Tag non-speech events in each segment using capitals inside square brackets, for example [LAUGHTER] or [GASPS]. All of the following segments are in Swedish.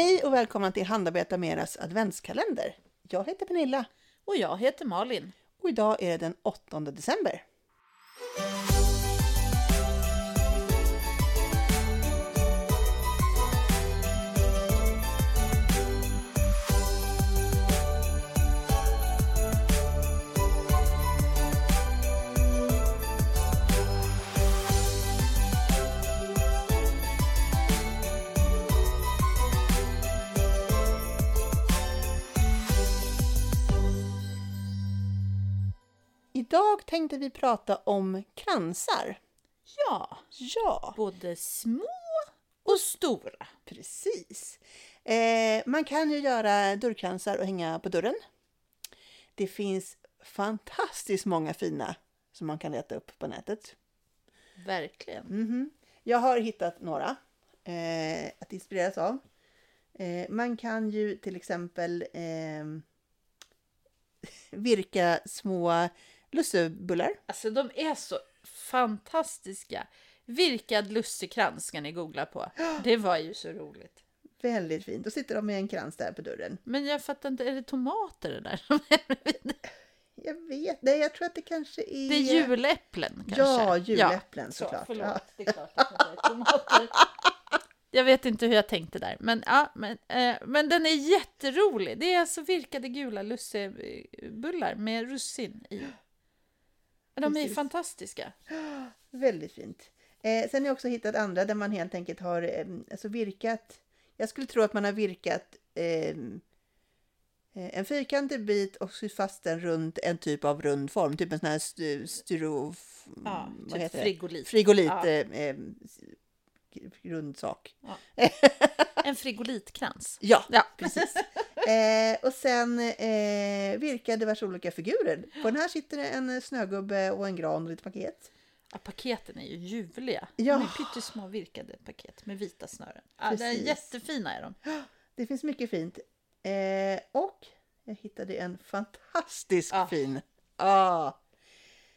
Hej och välkomna till Handarbeta Meras adventskalender. Jag heter Pernilla Och jag heter Malin. och idag är det den 8 december. Tänkte vi prata om kransar. Ja, Ja, både små och stora. precis. Eh, man kan ju göra dörrkransar och hänga på dörren. Det finns fantastiskt många fina som man kan leta upp på nätet. Verkligen. Mhm. Jag har hittat några eh, att inspireras av. Eh, man kan ju till exempel eh, [LAUGHS] virka små lussebullar. Alltså de är så fantastiska. Virkad lussekrans ska ni googla på. [GASPS] Det var ju så roligt. Väldigt fint. Då sitter de med en krans där på dörren. Men jag fattar inte, är det tomater det där? [LAUGHS] Jag vet, nej jag tror att det kanske är... Det är juläpplen kanske? Ja, juläpplen så, såklart. Förlåt, Ja. det är klart att det är tomater. [LAUGHS] Jag vet inte hur jag tänkte där, men, ja, men, eh, men den är jätterolig. Det är alltså virkade gula lussebullar med russin i. De är Precis. fantastiska. [GASPS] Väldigt fint. Eh, sen har jag också hittat andra där man helt enkelt har eh, alltså virkat. Jag skulle tro att man har virkat eh, eh, en fyrkantig bit och sytt fast den runt en typ av rund form. Typ en sån här st- styro... Ja, typ frigolit. Frigolit. Ja. Eh, eh, rund sak. [LAUGHS] En frigolitkrans. Ja, Ja. precis. [LAUGHS] Eh, och sen eh, virka diverse olika figurer. På den här sitter det en snögubbe och en gran och lite paket. Ja, paketen är ju ljuvliga. Ja. De är pyttesmå virkade paket med vita snören. Ja, är Precis. jättefina är de. [GASPS] Det finns mycket fint. Eh, och jag hittade en fantastiskt Ah. fin. Ah,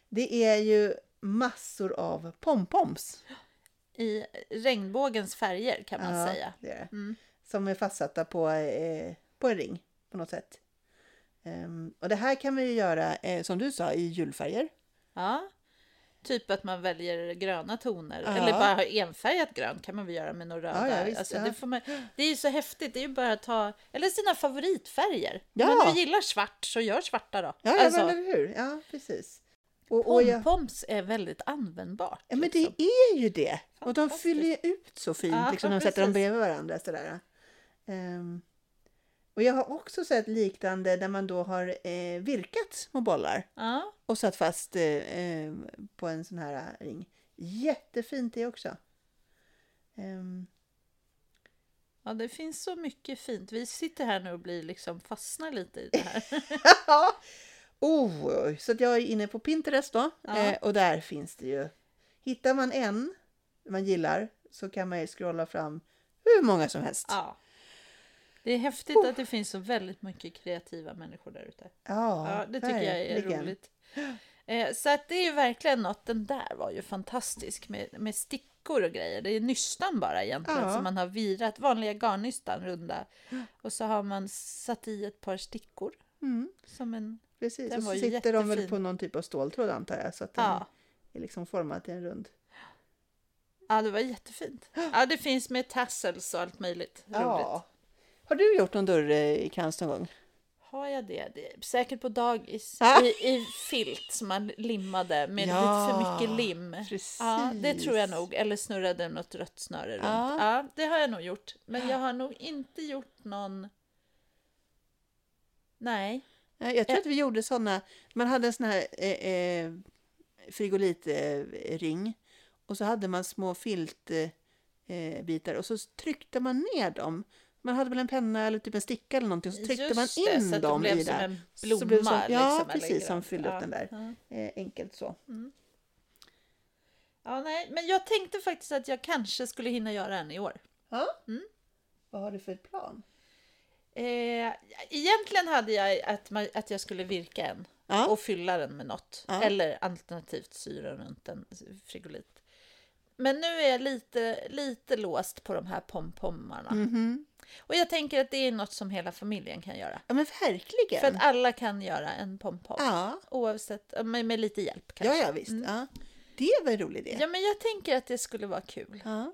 det är ju massor av pompoms. [GASPS] [GASPS] I regnbågens färger kan man Ja, säga. Det är det. Mm. Som är fastsatta på, eh, på en ring på något sätt. Ehm, och det här kan vi ju göra, eh, som du sa, i julfärger. Ja. Typ att man väljer gröna toner. Ja. Eller bara har enfärgat grönt kan man väl göra med några röda. Ja, ja, visst, alltså, det, man, det är ju så häftigt. Det är ju bara att ta, eller sina favoritfärger. Ja. Om nu gillar svart så gör svarta då. Ja, ja alltså, men eller hur? Ja, precis. Och, och jag, Pompoms är väldigt användbart. ja, men liksom. det är ju det. Och de fyller ju ut så fint Ja, liksom, de sätter dem bredvid varandra. Sådär. Ehm, och jag har också sett liknande där man då har eh, virkat små bollar Ja, och satt fast eh, eh, på en sån här ring. Jättefint det också. Ehm, ja, det finns så mycket fint. Vi sitter här nu och blir liksom fastnar lite i det här. [LAUGHS] oh, så jag är inne på Pinterest då Ja. eh, och där finns det ju. Hittar man en man gillar så kan man ju scrolla fram hur många som helst. ja. Det är häftigt att det finns så väldigt mycket kreativa människor där ute. Ja, Ja, det tycker jag är roligt. Eh, så att det är ju verkligen något. Den där var ju fantastisk med, med stickor och grejer. Det är nystan bara egentligen Ja. som man har virat. Vanliga garnnystan runda. Och så har man satt i ett par stickor. Mm, Som en... precis, Den och så sitter de väl jättefin. på någon typ av ståltråd antar jag. Så att den Ja. är liksom formad till en rund. ja, det var jättefint. Ja, det finns med tassels och allt möjligt roligt. Har du gjort någon dörrkrans någon gång? Har jag det? det säkert på dagis Ah. i, i filt som man limmade med Ja, lite för mycket lim. Precis. Ja, det tror jag nog. Eller snurrade något rött snöre runt. Ja. Ja, det har jag nog gjort. Men jag har nog inte gjort någon... Nej. Jag tror Eh. att vi gjorde sådana. Man hade en sån här eh, eh, frigolitring och så hade man små filtbitar eh, bitar och så tryckte man ner dem. Man hade väl en penna eller typ en sticka eller någonting så tryckte Just man in så det dem blev i där. en Så blomma. blev det som- ja, liksom, precis, som fyllde upp Ja, den där. Ja. Eh, enkelt så. ja, nej. Men jag tänkte faktiskt att jag kanske skulle hinna göra en i år. Ja. Mm. Vad har du för plan? Eh, egentligen hade jag att, man, att jag skulle virka en Ja. och fylla den med något. Ja. Eller alternativt syra runt en frigolit. Men nu är jag lite, lite låst på de här pompommarna. Mhm. Och jag tänker att det är något som hela familjen kan göra. Ja, men verkligen. För att alla kan göra en pompom. Ja, Oavsett, med, med lite hjälp ja, kanske. ja visst. Mm. Ja. Det väl en rolig idé. Ja, men jag tänker att det skulle vara kul. Ja.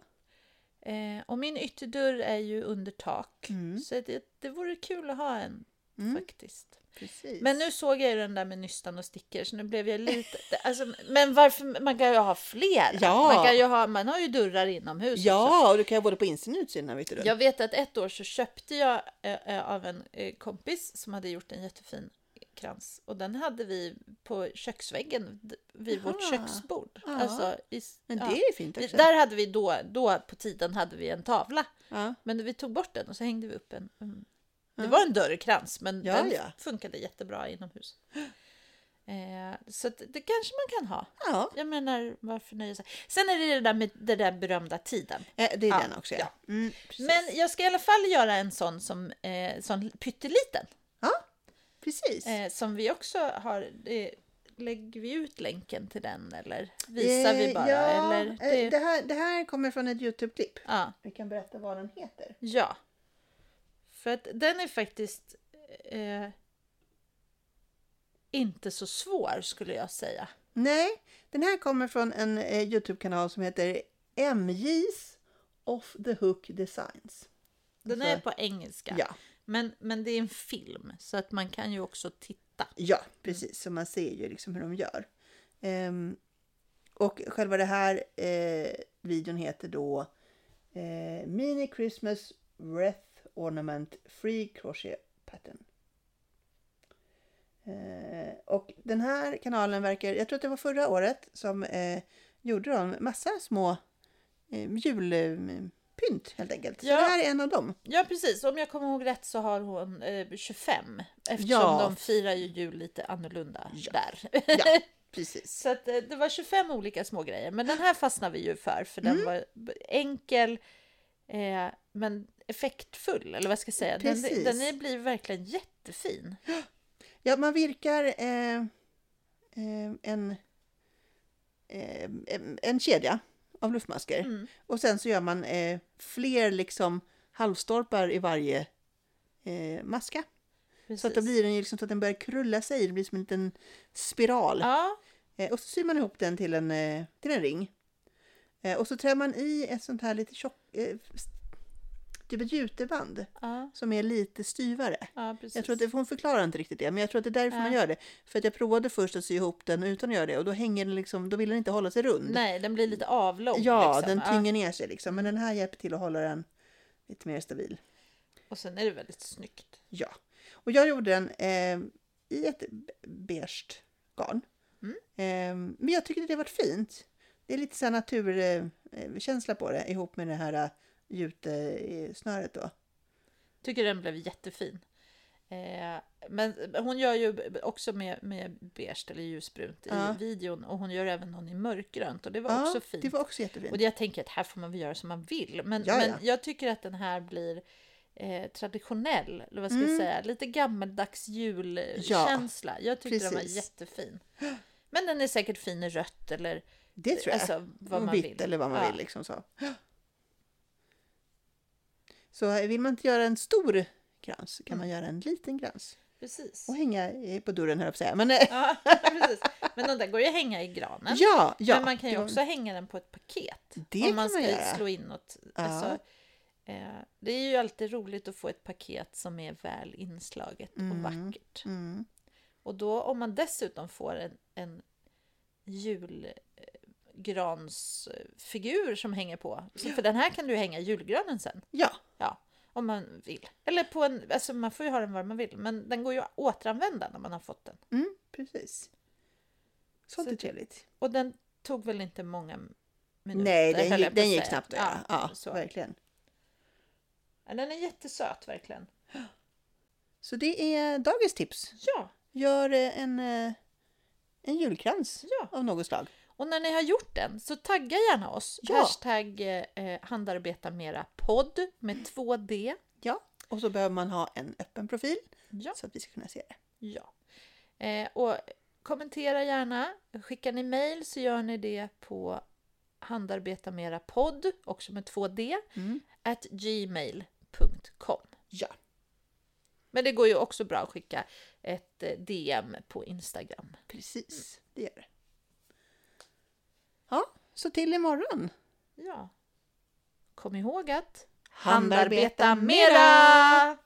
Eh, och min ytterdörr är ju under tak. Mm. Så det, det vore kul att ha en Mm. faktiskt. Precis. Men nu såg jag ju den där med nystan och stickor så nu blev jag lite... Alltså, men varför? Man kan ju ha fler. Ja. Man, kan ju ha, man har ju dörrar inomhus också. Ja, och du kan ha både på insidan och utsidan vet du. Jag vet att ett år så köpte jag eh, eh, av en eh, kompis som hade gjort en jättefin krans. Och den hade vi på köksväggen vid vårt Aha. köksbord. Ja. Alltså, i, Men ja. det är fint också. Där hade vi då, då på tiden hade vi en tavla. Ja. Men vi tog bort den och så hängde vi upp en. en det Ja. var en dörrkrans men Ja, den ja. funkade jättebra inomhus. [GASPS] Eh, så det kanske man kan ha. ja. Jag menar, varför nöja sig? Sen är det det där med den där berömda tiden. Eh, Det är Ja, den också, ja. ja. Mm. Men jag ska i alla fall göra en sån som eh, sån pytteliten. Precis. Eh, som vi också har. Eh, lägger vi ut länken till den eller visar vi Eh, bara? Ja, eller eh, det, det, här, det här kommer från ett Youtube-klipp. ja, Vi kan berätta vad den heter. ja. För att den är faktiskt eh, inte så svår skulle jag säga. Nej, den här kommer från en eh, Youtube-kanal som heter MJ's Off the Hook Designs. Den Alltså, är på engelska. Ja, Men, men det är en film så att man kan ju också titta. ja precis. Så man ser ju liksom hur de gör. Ehm, och själva det här eh, videon heter då eh, Mini Christmas Wreath Ornament Free Crochet Pattern. Eh, och den här kanalen verkar, jag tror att det var förra året som eh, gjorde de massa små eh, julpynt helt enkelt. Så Ja. det här är en av dem. Ja precis, om jag kommer ihåg rätt så har hon eh, 25 eftersom Ja. de firar ju jul lite annorlunda Ja. där. Ja, [LAUGHS] precis. Så att, eh, det var 25 olika små grejer. Men den här fastnar vi ju för, för den var b- enkel eh, men effektfull, eller vad jag ska säga. Den, Precis. den är, blir verkligen jättefin. [GASPS] Ja, man virkar eh, eh, en, eh, en- en kedja av luftmasker Mm. och sen så gör man eh, fler liksom halvstolpar i varje eh, maska. Så att då Precis. blir den liksom så att den börjar krulla sig, det blir som en liten spiral. Ja, Eh, och så syr man ihop den till en, eh, till en ring. Eh, och så trär man i ett sånt här lite tjock, eh, typ ett juteband ja, som är lite styvare. ja. Jag tror att det, hon förklarar inte riktigt det, men jag tror att det är därför man Ja. gör det. För att jag provade först att sy ihop den utan att göra det och då hänger den liksom, då vill den inte hålla sig rund. Nej, den blir lite avlång. ja, liksom. den tynger ner sig liksom. Men den här hjälper till att hålla den lite mer stabil. Och sen är det väldigt snyggt. Ja. Och jag gjorde den eh, i ett beige garn. Mm. Eh, men jag tyckte det var fint. Det är lite så här naturkänsla eh, på det ihop med det här eh, jutesnöret då. Tycker den blev jättefin. Eh, men hon gör ju också med, med beige eller ljusbrunt i Ja. videon och hon gör även någon i mörkgrönt och det var Ja, också fint. det var också jättefint. Och jag tänker att här får man väl göra som man vill. Men, Ja, men ja. jag tycker att den här blir eh, traditionell, eller vad ska jag Mm. säga, lite gammaldags julkänsla. jag tyckte den var precis. jättefin. Men den är säkert fin i rött eller Det tror jag. alltså, vad och man vitt vill. eller vad man vill. Liksom så. Så eh, vill man inte göra en stor krans kan Mm. man göra en liten krans. Precis. Och hänga eh, på dörren höll jag på att säga. Men, eh, Ja, [LAUGHS] precis. Men den där går ju att hänga i granen. ja, ja. men man kan ju var- också hänga den på ett paket. Det om man ska man slå in något. Ja. Alltså, eh, det är ju alltid roligt att få ett paket som är väl inslaget och Mm. vackert. Mm. Och då om man dessutom får en, en julgransfigur som hänger på. Så för den här kan du hänga julgranen sen. Ja, Ja, om man vill. Eller på en, alltså man får ju ha den var man vill. Men den går ju att återanvända när man har fått den. mm, precis. Sånt Så är trevligt. Och den tog väl inte många minuter? Nej, den, gick- den gick snabbt göra. Ja, så. verkligen. Ja, den är jättesöt verkligen. Så det är dagens tips. Ja, Gör eh, en, eh, en julkrans ja. av något slag. Och när ni har gjort den så tagga gärna oss. Ja. Hashtag eh, handarbeta mera podd med två D. Ja, och så behöver man ha en öppen profil Ja. så att vi ska kunna se det. ja. Eh, och kommentera gärna. Skickar ni mejl så gör ni det på handarbeta mera podd, också med två D, Mm. at gmail.com. gmail.com. Ja. Men det går ju också bra att skicka ett eh, DM på Instagram. Precis, det gör det. Så till imorgon. Ja. Kom ihåg att handarbeta mera!